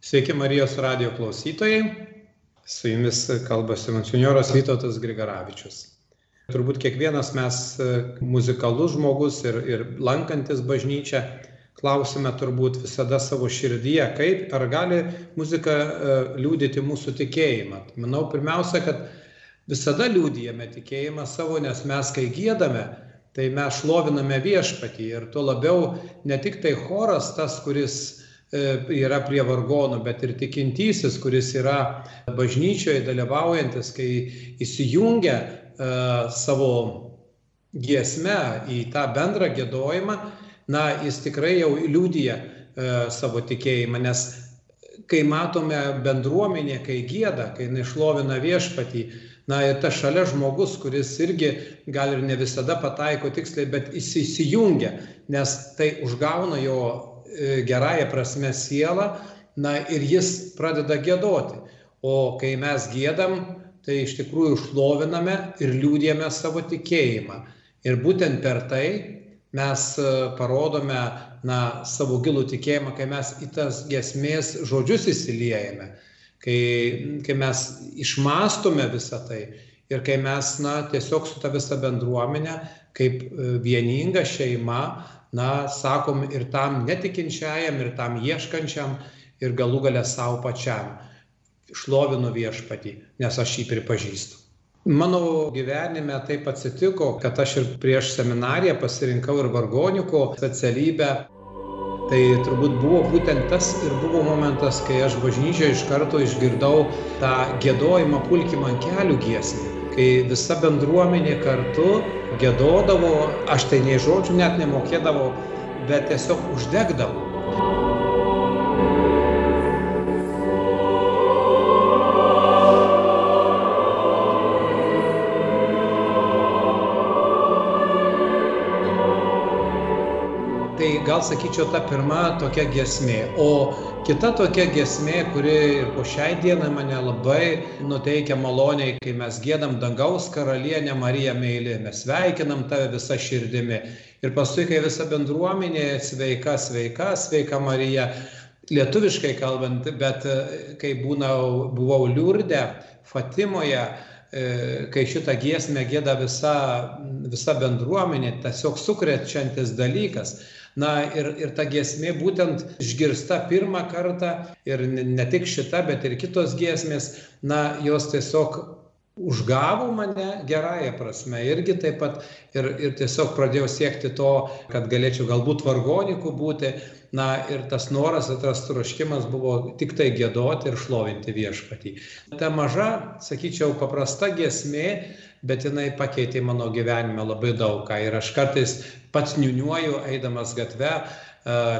Sveiki Marijos radio klausytojai. Su jumis kalbasi monsinjoras Vytautas Grigaravičius. Turbūt kiekvienas mes e, muzikalus žmogus ir, ir lankantis bažnyčią klausime turbūt visada savo širdyje, kaip ar gali muzika e, liūdyti mūsų tikėjimą. Manau, pirmiausia, kad visada liūdėjame tikėjimą savo, nes mes, kai gėdame, tai mes šloviname viešpatį ir tuo labiau ne tik tai choras tas, kuris yra prie vargonų, bet ir tikintysis, kuris yra bažnyčioje dalyvaujantis, kai įsijungia e, savo giesme į tą bendrą gėdojimą, na, jis tikrai jau liūdija e, savo tikėjimą, nes kai matome bendruomenė, kai gėda, kai nešlovina viešpatį, na ir tas šalia žmogus, kuris irgi gal ir ne visada pataiko tiksliai, bet jis įsijungia, nes tai užgauna jo E, gerąją prasme sielą, na ir jis pradeda gėdoti. O kai mes gėdam, tai iš tikrųjų šloviname ir liūdėme savo tikėjimą. Ir būtent per tai mes e, parodome na, savo gilų tikėjimą, kai mes į tas gesmės žodžius įsiliejame, kai, kai mes išmastome visą tai ir kai mes na, tiesiog su ta visa bendruomenė, kaip e, vieninga šeima, na, sakom ir tam netikinčiajam, ir tam ieškančiam, ir galų galę savo pačiam. Šlovinu viešpatį, nes aš jį pripažįstu. Mano gyvenime taip atsitiko, kad aš ir prieš seminariją pasirinkau ir vargoniko specialybę. Tai turbūt buvo būtent tas ir buvo momentas, kai aš bažnyčioje iš karto išgirdau tą gėdojimą pulkimą ant kelių giesmę kai visa bendruomenė kartu gėdodavo, aš tai nei žodžių net nemokėdavau, bet tiesiog uždegdavau. Gal sakyčiau ta pirma tokia gesmė. O kita tokia giesmė kuri ir po šiai dienai mane labai nuteikia maloniai kai mes giedam dangaus karalienė marija meili mes sveikinam tave visa širdimi ir paskui kai visa bendruomenė sveika sveika sveika marija lietuviškai kalbant bet e, kai būnau buvau liurde fatimoje e, kai šitą giesmę gėda visa, visa bendruomenė, tiesiog sukrečiantis dalykas. Na ir, ir ta giesmė būtent išgirsta pirmą kartą ir ne tik šita, bet ir kitos giesmės, na, jos tiesiog užgavo mane gerąją prasme irgi taip pat ir, ir tiesiog pradėjau siekti to, kad galėčiau galbūt vargoniku būti. Na ir tas noras, tas troškimas buvo tik tai gėdoti ir šlovinti viešpatį. Ta maža, sakyčiau, paprasta giesmė, bet jinai pakeitė mano gyvenime labai daug ką. Ir aš kartais pats niuniuoju, eidamas gatve,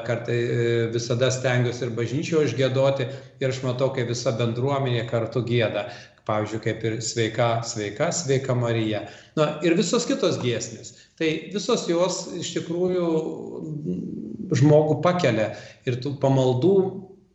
kartai e, visada stengiuosi ir bažnyčioje užgėdoti ir aš matau, kaip visa bendruomenė kartu gėda. Pavyzdžiui, kaip ir sveika, sveika, sveika Marija. Na ir visos kitos giesmės. Tai visos jos iš tikrųjų žmogų pakelia ir tų pamaldų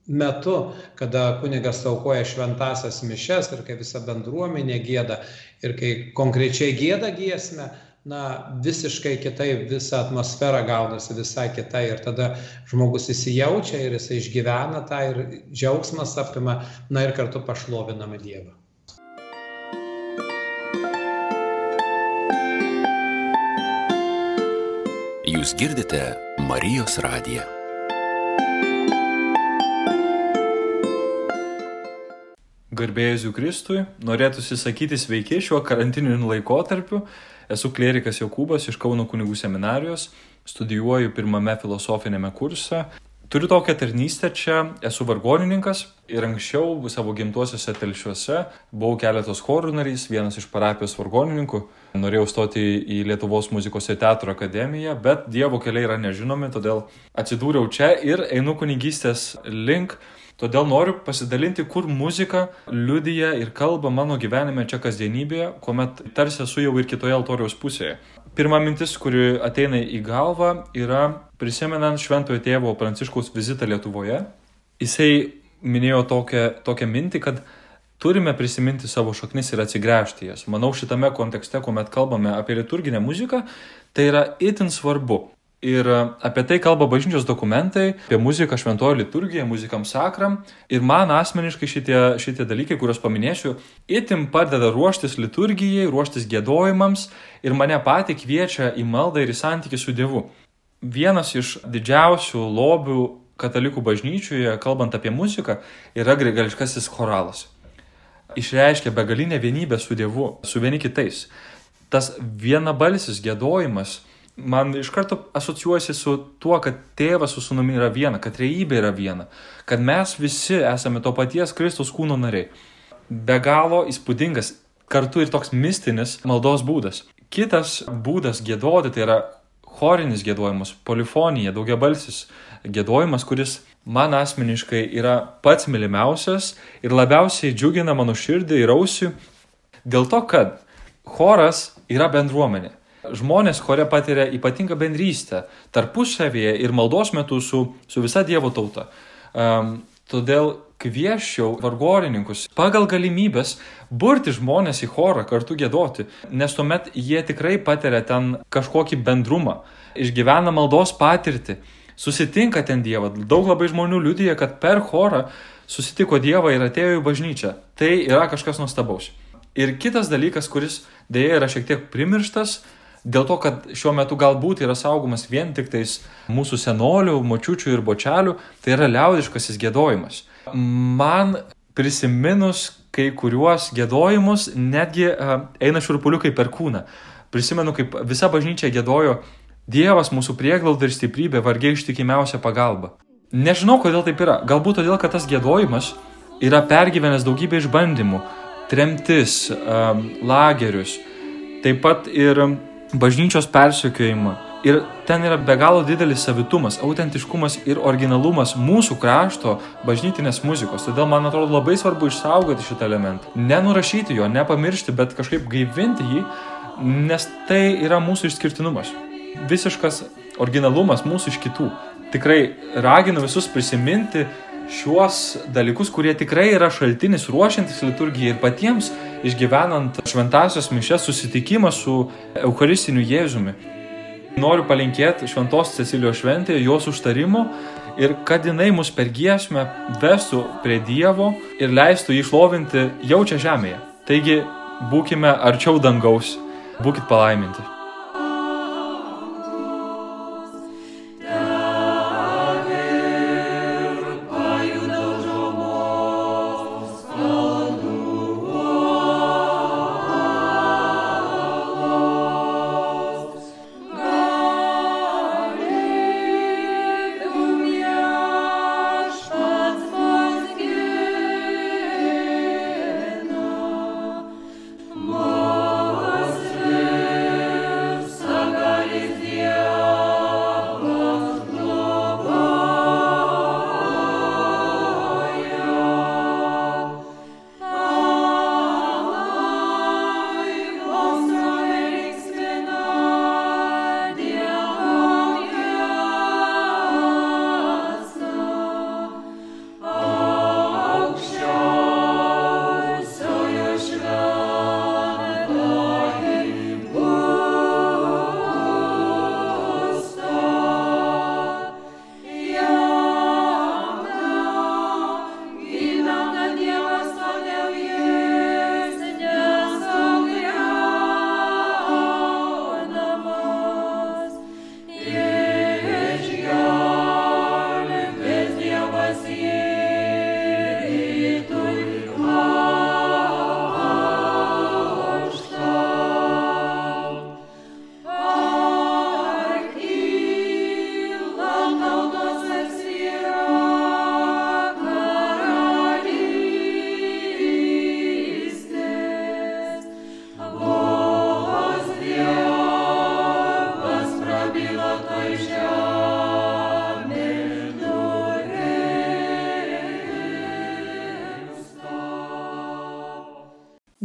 metu, kada kunigas aukoja šventasias mišes ir kai visa bendruomenė gėda ir kai konkrečiai gėda giesmę, na visiškai kitaip visa atmosfera gaunasi visai kita ir tada žmogus įsijaučia ir jisai išgyvena tą ir džiaugsmas apima, na ir kartu pašloviname Dievą. Jūs girdite Marijos radiją. Garbėjus Kristui, norėtųsi sakyti sveiki šiuo karantininiu laikotarpiu Esu klerikas Jokūbas iš Kauno kunigų seminarijos, studijuoju pirmame filosofinėme kurse. Turiu tokią tarnystę čia, esu vargonininkas ir anksčiau savo gimtuosiuose telšiuose buvau keletos chorų narys, vienas iš parapijos vargonininkų. Norėjau stoti į Lietuvos muzikos ir teatro akademiją, bet Dievo keliai yra nežinomi, todėl atsidūriau čia ir einu kunigystės link. Todėl noriu pasidalinti, kur muzika liudyja ir kalba mano gyvenime čia kasdienybėje, kuomet tarsi esu jau ir kitoje altoriaus pusėje. Pirma mintis, kuri ateina į galvą, yra prisimenant Šventojo tėvo Pranciškaus vizitą Lietuvoje. Jisai minėjo tokią, tokią mintį, kad turime prisiminti savo šaknis ir atsigręžti jas. Manau, šitame kontekste, kuomet kalbame apie liturginę muziką, tai yra itin svarbu. Ir apie tai kalba bažnyčios dokumentai, apie muziką šventojo liturgiją, muzikam sakram. Ir man asmeniškai šitie, šitie dalykai, kuriuos paminėsiu, itim padeda ruoštis liturgijai, ruoštis gėdojimams ir mane patį kviečia į maldą ir į santykių su Dievu. Vienas iš didžiausių lobių katalikų bažnyčioje, kalbant apie muziką, yra grigališkasis choralas. Išreiškia begalinę vienybę su Dievu, su vieni kitais. Tas vienabalsis gėdojimas man iš karto asocijuojasi su tuo, kad tėvas su sunumi yra viena, kad trejybė yra viena, kad mes visi esame to paties Kristus kūno nariai. Be galo įspūdingas, kartu ir toks mistinis maldos būdas. Kitas būdas gėdoti tai yra chorinis gėdojimas, polifonija, daugiabalsis gėdojimas, kuris man asmeniškai yra pats mylimiausias ir labiausiai džiugina mano širdį ir ausį, dėl to, kad choras yra bendruomenė. Žmonės chore patiria ypatingą bendrystę tarpusavėje ir maldos metu su, su visa Dievo tauta. Um, todėl kvieščiau vargorininkus pagal galimybės burti žmonės į chorą kartu gėdoti, nes tuomet jie tikrai patiria ten kažkokį bendrumą, išgyvena maldos patirtį, susitinka ten Dievą. Daug labai žmonių liudyja, kad per chorą susitiko Dievą ir atėjo į bažnyčią. Tai yra kažkas nuostabaus. Ir kitas dalykas, kuris dėja yra šiek tiek primirštas, Dėl to, kad šiuo metu galbūt yra saugomas vien tik tais mūsų senolių, močiučių ir bočelių, tai yra liaudiškasis gėdojimas. Man prisiminus kai kuriuos gėdojimus, netgi uh, eina šurpuliukai per kūną. Prisimenu, kaip visa bažnyčia gėdojo Dievas mūsų prieglauda ir stiprybė, vargiai ištikimiausia pagalba. Nežinau, kodėl taip yra. Galbūt todėl, kad tas gėdojimas yra pergyvenęs daugybę išbandymų, tremtis, um, lagerius, taip pat ir bažnyčios persekiojimą. Ir ten yra be galo didelis savitumas, autentiškumas ir originalumas mūsų krašto bažnytinės muzikos. Todėl man atrodo labai svarbu išsaugoti šitą elementą. Nenurašyti jo, nepamiršti, bet kažkaip gaivinti jį, nes tai yra mūsų išskirtinumas. Visiškas originalumas mūsų iš kitų. Tikrai raginu visus prisiminti šiuos dalykus, kurie tikrai yra šaltinis ruošiantis liturgijai ir patiems išgyvenant šventasios mišes susitikimą su Eucharistiniu Jėzumi. Noriu palinkėti šventos Cecilijos šventėje, jos užtarimo ir kad jinai mus per giesmę vestų prie Dievo ir leistų jį išlovinti jaučia žemėje. Taigi būkime arčiau dangaus, būkite palaiminti.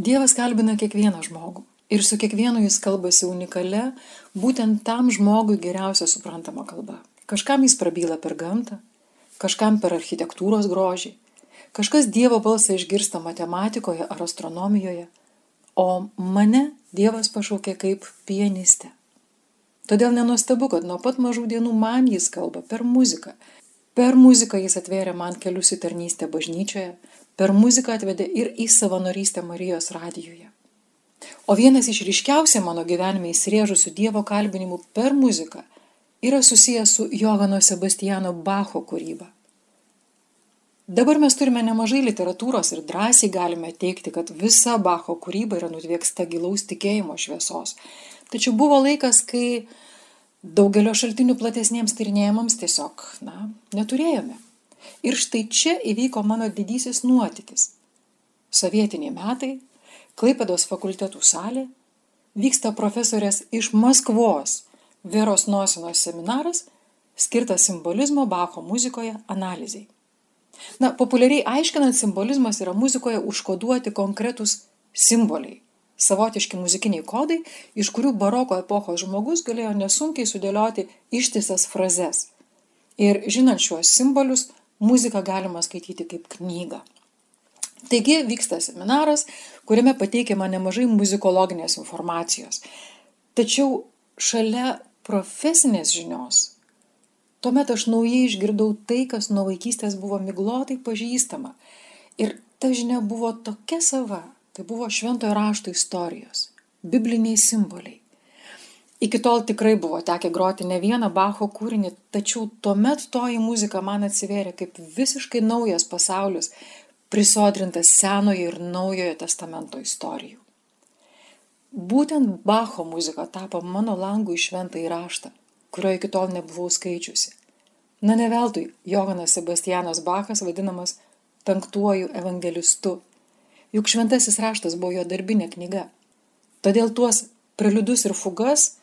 Dievas kalbina kiekvieną žmogų ir su kiekvienu jis kalbasi unikale, būtent tam žmogui geriausia suprantama kalba. Kažkam jis prabyla per gamtą, kažkam per architektūros grožį, kažkas Dievo balsą išgirsta matematikoje ar astronomijoje, o mane Dievas pašaukė kaip pianistę. Todėl nenuostabu, kad nuo pat mažų dienų man jis kalba per muziką. Per muziką jis atvėrė man kelius į tarnystę bažnyčioje, per muziką atvedė ir į savanorystę Marijos radijoje. O vienas iš ryškiausiai mano gyvenime įsirėžusių Dievo kalbinimų per muziką yra susijęs su Johano Sebastiano Bacho kūryba. Dabar mes turime nemažai literatūros ir drąsiai galime teikti, kad visa Bacho kūryba yra nutvieksta gilaus tikėjimo šviesos. Tačiau buvo laikas, kai daugelio šaltinių platesniems tyrinėjimams tiesiog, na, neturėjome. Ir štai čia įvyko mano didysis nuotykis. Sovietiniai metai, Klaipados fakultetų salė, vyksta profesorės iš Maskvos Veros Nosinos seminaras, skirtas simbolizmo Bacho muzikoje analizai. Na, populiariai aiškinant, simbolizmas yra muzikoje užkoduoti konkretus simboliai, savotiški muzikiniai kodai, iš kurių baroko epochos žmogus galėjo nesunkiai sudėlioti ištisas frazes. Ir žinant šiuos simbolius, muziką galima skaityti kaip knygą. Taigi vyksta seminaras, kuriame pateikiama nemažai muzikologinės informacijos. Tačiau šalia profesinės žinios, tuomet aš naujai išgirdau tai, kas nuo vaikystės buvo miglotai pažįstama. Ir ta žinia buvo tokia sava, tai buvo šventojo rašto istorijos, bibliniai simboliai. Iki tol tikrai buvo tekę groti ne vieną Bacho kūrinį, tačiau tuomet toji muzika man atsivėrė kaip visiškai naujas pasaulis, prisodrintas Senojo ir Naujojo testamento istorijų. Būtent Bacho muzika tapo mano langų į šventą įraštą, kurio iki tol nebuvau skaičiusi. Na ne veltui Johanas Sebastianas Bachas vadinamas penktuoju evangelistu, juk šventasis raštas buvo jo darbinė knyga. Todėl tuos preliudus ir fugas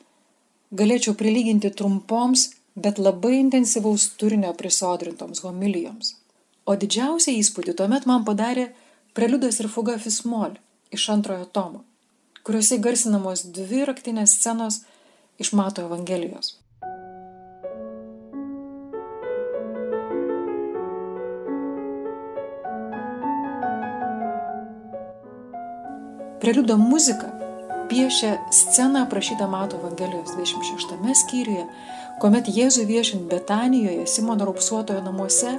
galėčiau prilyginti trumpoms, bet labai intensyvaus turinio prisodrintoms homilijoms. O didžiausią įspūdį tuomet man padarė preliudas ir fuga Fismol iš antrojo tomo, kuriuose garsinamos dvi raktinės scenos iš Mato Evangelijos. Preliudo muzika piešia sceną aprašytą Mato Evangelijos 26 skyriuje, kuomet Jėzui viešint Betanijoje Simono raupsuotojo namuose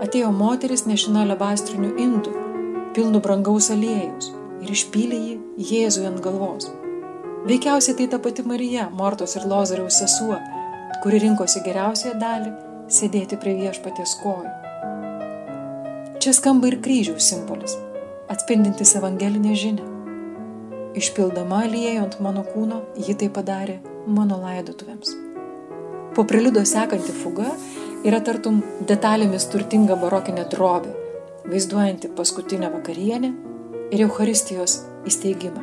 atėjo moteris nešina lebastrinių indų, pilnų brangaus aliejus ir išpylė jį Jėzui ant galvos. Veikiausiai tai ta pati Marija, Mortos ir Lozariaus sesuo, kuri rinkosi geriausią dalį sėdėti prie viešpaties kojų. Čia skamba ir kryžiaus simbolis, atspindintis evangelinę žinią. Išpildama aliejų ant mano kūno, ji tai padarė mano laidotuvėms. Po preliudo sekanti fuga yra tartum detalėmis turtinga barokinė drobė, vaizduojanti paskutinę vakarienę ir Euharistijos įsteigimą.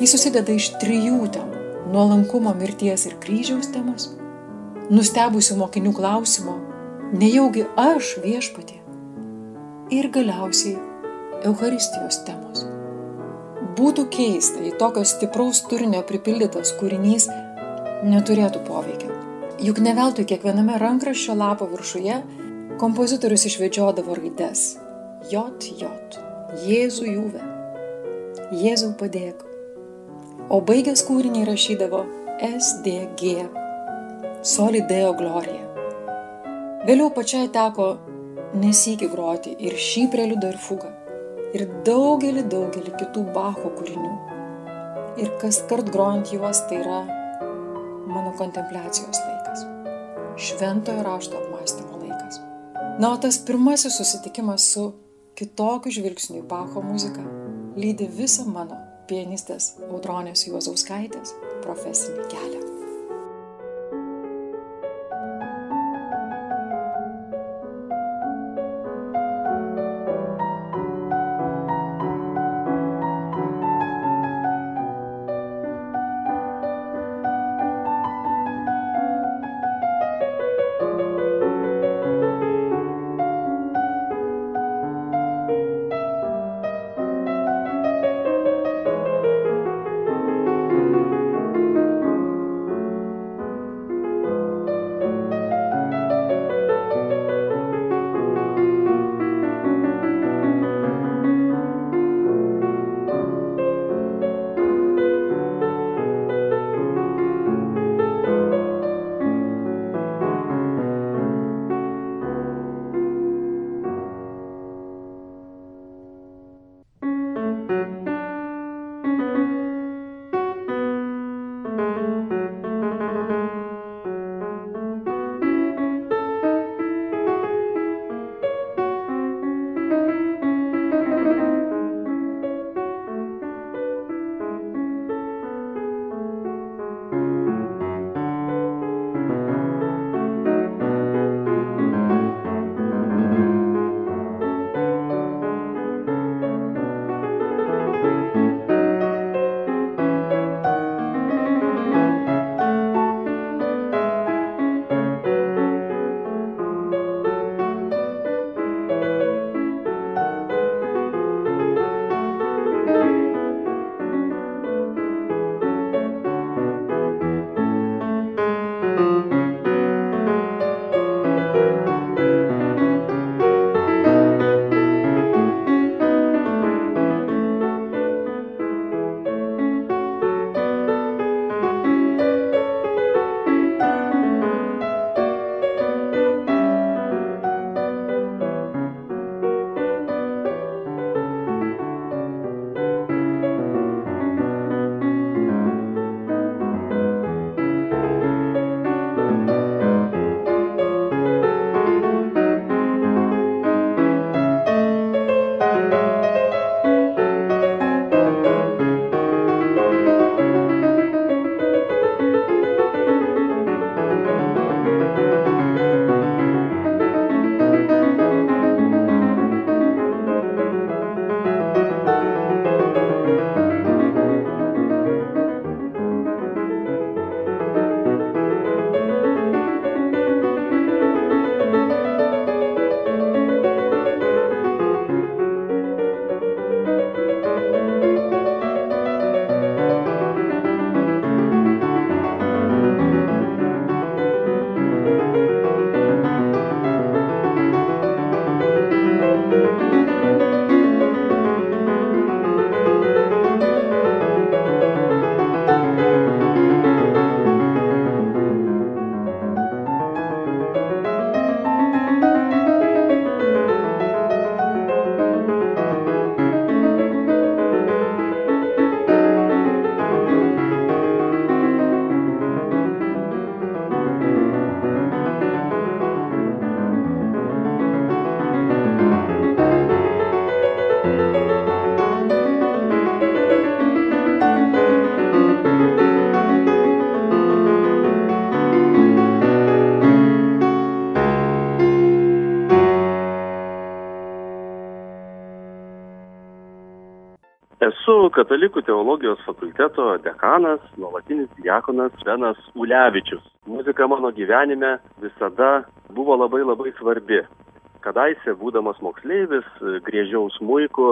Jis susideda iš trijų temų - nuolankumo, mirties ir kryžiaus temos, nustebusių mokinių klausimo, nejaugi aš viešpatė ir galiausiai Euharistijos temos. Būtų keista, jei tokio stipraus turinio pripildytas kūrinys neturėtų poveikio. Juk ne veltui kiekviename rankraščio lapo viršuje kompozitorius išvedžiodavo raides J, J, Jėzų jūve, Jėzau padėk. O baigęs kūrinį rašydavo SDG, Solideo Glorija. Vėliau pačiai teko nesikį groti ir šį preliudą ir fugą ir daugelį, daugelį kitų Bacho kūrinių. Ir kas kart grojant juos tai yra mano kontempliacijos laikas. Šventojo rašto apmąstymo laikas. Na, o tas pirmasis susitikimas su kitokiu žvilgsniu į Bacho muziką lydi visą mano pianistės Audronės Juozauskaitės profesinį kelią. Katalikų teologijos fakulteto dekanas, nuolatinis diakonas Benas Ulevičius. Muzika mano gyvenime visada buvo labai labai svarbi. Kadaise, būdamas moksleivis, griežiau smūjų,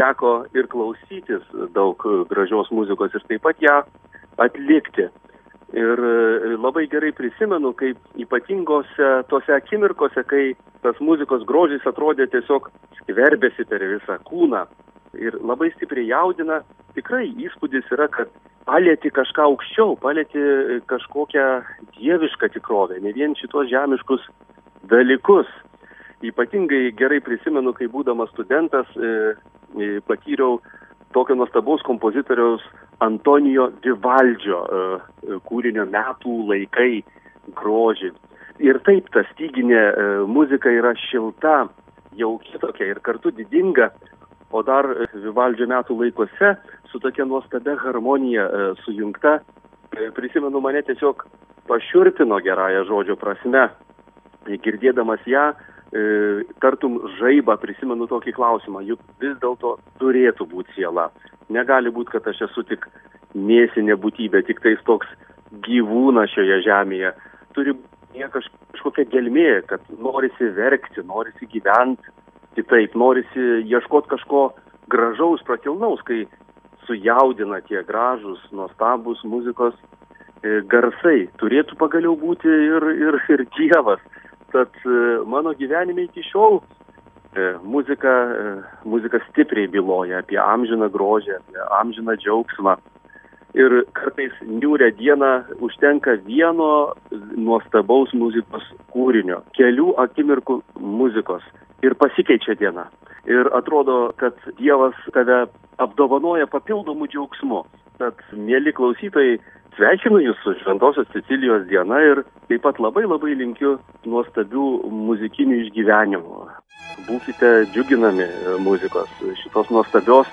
teko ir klausytis daug gražios muzikos ir taip pat ją atlikti. Ir labai gerai prisimenu, kaip ypatingose tose akimirkose, kai tas muzikos grožis atrodė tiesiog skverbėsi per visą kūną, ir labai stipriai jaudina. Tikrai įspūdis yra, kad palėti kažką aukščiau, palėti kažkokią dievišką tikrovę, ne vien šitos žemiškus dalykus. Ypatingai gerai prisimenu, kai būdamas studentas e, e, patyriau tokio nuostabaus kompozitoriaus Antonijo Vivaldžio e, kūrinio metų laikai grožį. Ir taip ta styginė e, muzika yra šilta, jauki tokia ir kartu didinga, o dar Vivaldžio metų laikuose su tokia nuostabia harmonija e, sujungta, e, prisimenu mane tiesiog pašiurpino gerąją žodžio prasme. Girdėdamas ją, e, tartum žaibą prisimenu tokį klausimą, juk vis dėlto turėtų būti siela. Negali būti, kad aš esu tik mėsinė būtybė, tik tais toks gyvūnas šioje žemėje. Turi kažkokia gelmė, kad norisi verkti, norisi gyventi, kitaip, norisi ieškoti kažko gražaus, pratilnaus, kai sujaudina tie gražus, nuostabus muzikos e, garsai. Turėtų pagaliau būti ir, ir, ir Dievas. Tad e, mano gyvenime iki šiol e, muzika, muzika stipriai byloja apie amžiną grožį, apie amžiną džiaugsmą. Ir kartais niūrę dieną užtenka vieno nuostabaus muzikos kūrinio, kelių akimirkų muzikos ir pasikeičia diena. Ir atrodo, kad Dievas tave apdovanoja papildomų džiaugsmų. Tad, mėly klausytojai, sveikinu Jūs su Šventosios Cecilijos diena ir taip pat labai labai linkiu nuostabių muzikinių išgyvenimų. Būkite džiuginami muzikos, šitos nuostabios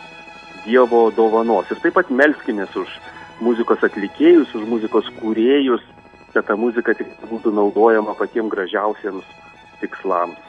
Dievo dovanos. Ir taip pat melskimės už muzikos atlikėjus, už muzikos kūrėjus, kad ta muzika tik būtų naudojama patiems gražiausiems tikslams.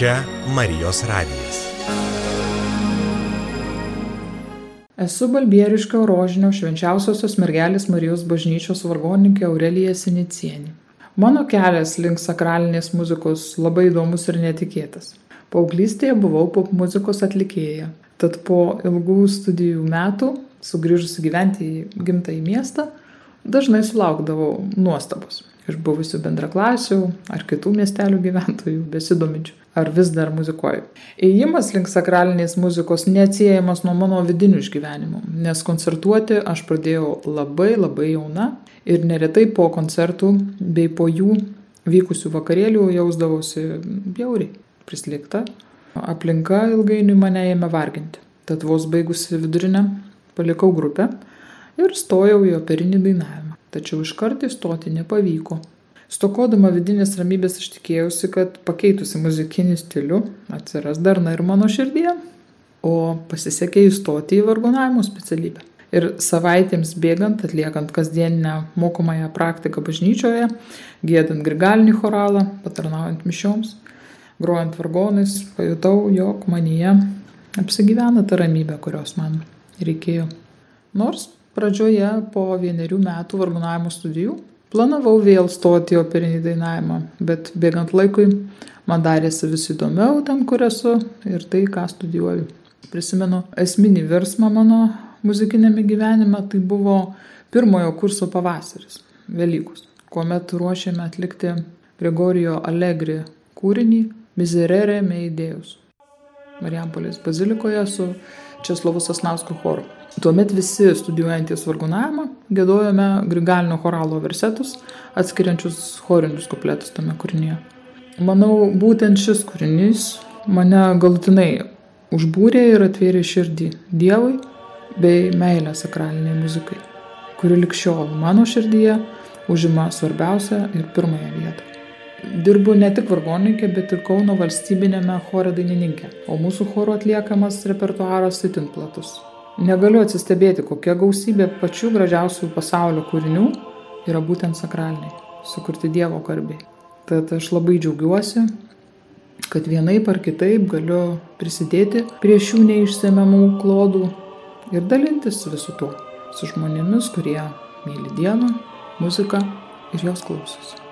Čia Marijos radijas. Esu Balbieriškio rožinio švenčiausiosios mergelės Marijos bažnyčios vargoninkė Aurelija Sinicienė. Mano kelias link sakralinės muzikos labai įdomus ir netikėtas. Paauglystėje buvau pop muzikos atlikėja, tad po ilgų studijų metų, sugrįžusi gyventi į gimtąjį miestą, dažnai sulaukdavau nuostabos. Iš buvusių bendraklasių ar kitų miestelių gyventojų besidominčių. Ar vis dar muzikuoju. Įėjimas link sakralinės muzikos neatsiejamas nuo mano vidinių išgyvenimų, nes koncertuoti aš pradėjau labai labai jauna ir neretai po koncertų bei po jų vykusių vakarėlių jausdavausi jauriai, prislėgta. Aplinka ilgainiui mane ėmė varginti. Tad vos baigusi vidurinę palikau grupę ir stojau į operinį dainavimą. Tačiau iškart įstoti nepavyko. Stokodama vidinės ramybės aš tikėjausi, kad pakeitusi muzikinį stilių atsiras darna ir mano širdėje, o pasisekė įstoti į vargonavimo specialybę. Ir savaitėms bėgant, atliekant kasdieninę mokomąją praktiką bažnyčioje, gėdant grigalinį choralą, patarnaujant mišioms, grojant vargonais, pajutau, jog manyje apsigyvena ta ramybė, kurios man reikėjo. Nors pradžioje po vienerių metų vargonavimo studijų planavau vėl stoti į operinį dainavimą, bet bėgant laikui man darėsi vis įdomiau ten, kur esu ir tai, ką studijuoju. Prisimenu esminį virsmą mano muzikinėme gyvenime, tai buvo pirmojo kurso pavasaris, Velykus, kuomet ruošėme atlikti Gregorijo Allegri kūrinį Miserere Meidėjus. Marijampolės bazilikoje su Česlovu Sasnausko choru. Tuomet visi studijuojantys vargonavimą gėdojome grigalinio choralo versetus, atskiriančius chorinius kupletus tame kūrinyje. Manau, būtent šis kūrinys mane galutinai užbūrė ir atvėrė širdį Dievui bei meilę sakraliniai muzikai, kuri likščiol mano širdyje užima svarbiausią ir pirmąją vietą. Dirbu ne tik vargonininkė, bet ir Kauno valstybinėme chore dainininkė, o mūsų choro atliekamas repertuaras itin platus. Negaliu atsistebėti, kokia gausybė pačių gražiausių pasaulio kūrinių yra būtent sakraliniai, sukurti Dievo karbiai. Tad aš labai džiaugiuosi, kad vienaip ar kitaip galiu prisidėti prie šių neišsemiamų klodų ir dalintis visu tuo su žmonėmis, kurie myli Dievą, muziką ir jos klausosi.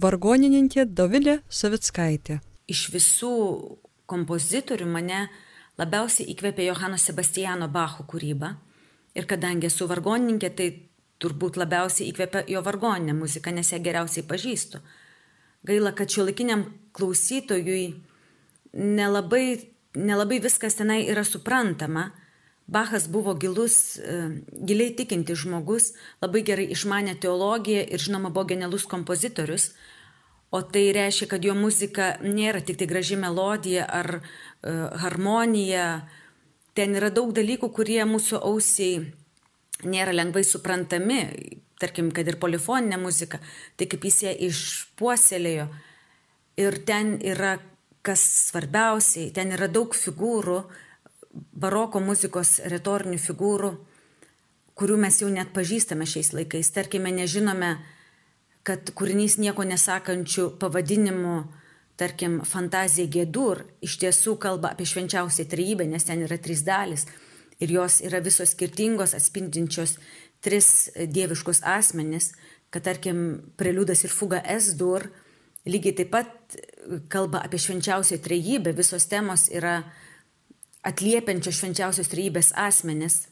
Vargonininkė Dovilė Savickaitė. Iš visų kompozitorių mane labiausiai įkvėpė Johano Sebastiano Bacho kūryba. Ir kadangi esu vargonininkė, tai turbūt labiausiai įkvėpia jo vargoninė muzika, nes ją geriausiai pažįstu. Gaila, kad šiuolaikiniam klausytojui nelabai, nelabai viskas tenai yra suprantama. Bachas buvo gilus, e, giliai tikinti žmogus, labai gerai išmanė teologiją ir žinoma buvo genialus kompozitorius. O tai reiškia, kad jo muzika nėra tik tai graži melodija ar uh, harmonija. Ten yra daug dalykų, kurie mūsų ausiai nėra lengvai suprantami, tarkim, kad ir polifoninė muzika, tai kaip jis ją išpuoselėjo. Ir ten yra, kas svarbiausiai, ten yra daug figūrų, baroko muzikos retorinių figūrų, kurių mes jau net pažįstame šiais laikais. Tarkime, nežinome, kad kūrinys nieko nesakančių pavadinimų, tarkim, fantazija gėdur, iš tiesų kalba apie švenčiausią trejybę, nes ten yra trys dalis ir jos yra visos skirtingos, atspindinčios tris dieviškus asmenis, kad tarkim, preliudas ir fuga S-dur lygiai taip pat kalba apie švenčiausią trejybę, visos temos yra atliepiančios švenčiausios trejybės asmenis.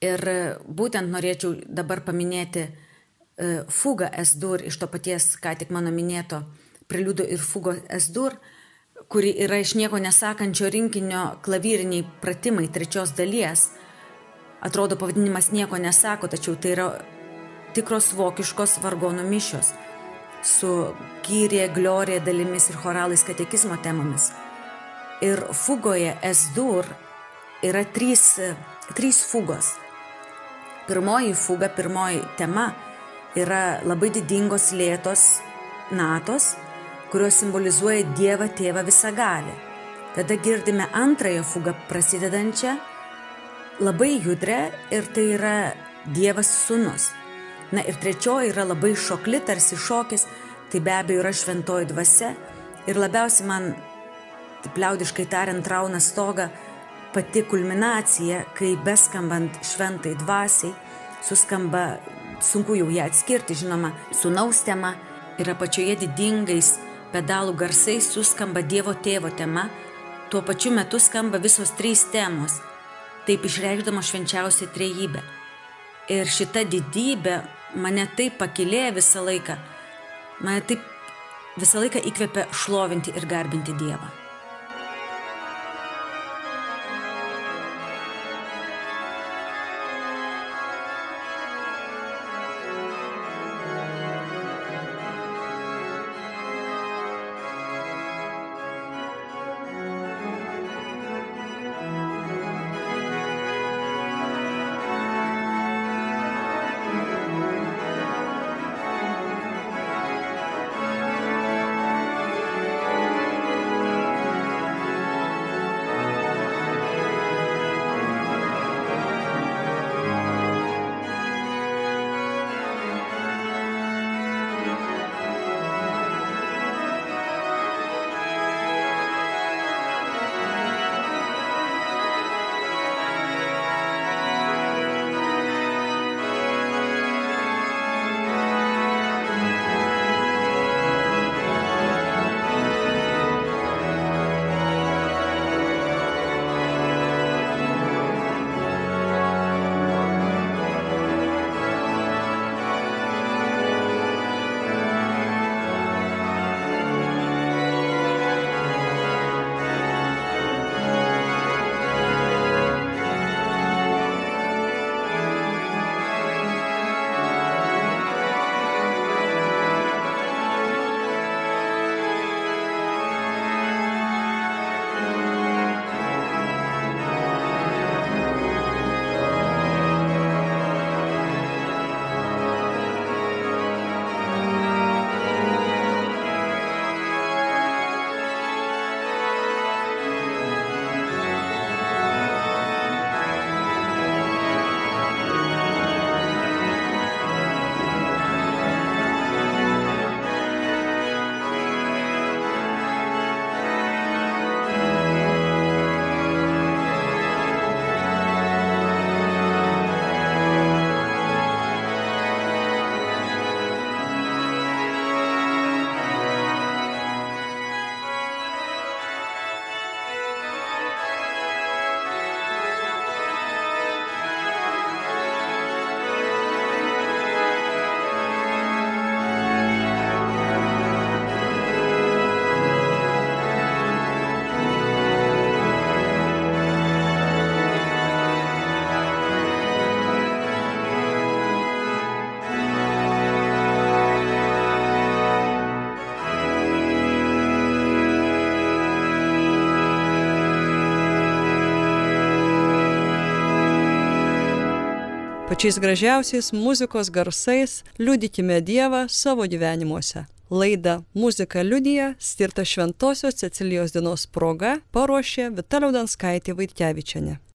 Ir būtent norėčiau dabar paminėti E, fuga S-dur iš to paties, ką tik mano minėto, preliudo ir fugo S-dur, kuri yra iš nieko nesakančio rinkinio klavyriniai pratimai trečios dalies. Atrodo, pavadinimas nieko nesako, tačiau tai yra tikros vokiškos vargonų mišios su kyrė, gliorė dalimis ir choralais katekizmo temomis. Ir fugoje S-dur yra trys, trys fugos. Pirmoji fuga, pirmoji tema yra labai didingos lėtos natos, kurios simbolizuoja Dievą Tėvą visagalę. Tada girdime antrąją fugą prasidedančią, labai judrę ir tai yra Dievas Sūnus. Na ir trečioji yra labai šokli, tarsi šokis, tai be abejo yra šventoji dvasia ir labiausiai man, taip liaudiškai tariant, rauna stoga pati kulminacija, kai beskambant šventai dvasiai suskamba sunku jau ją atskirti, žinoma, sunaus tema ir apačioje didingais pedalų garsais suskamba Dievo tėvo tema, tuo pačiu metu skamba visos trys temos, taip išreikšdama švenčiausią trejybę. Ir šita didybė mane taip pakilė visą laiką, mane taip visą laiką įkvepia šlovinti ir garbinti Dievą. Pačiais gražiausiais muzikos garsais liudykime Dievą savo gyvenimuose. Laida Muzika liudija, skirta Šventojios Cecilijos dienos proga, paruošė Vitaliaudanskaitė Vaitkevičiane.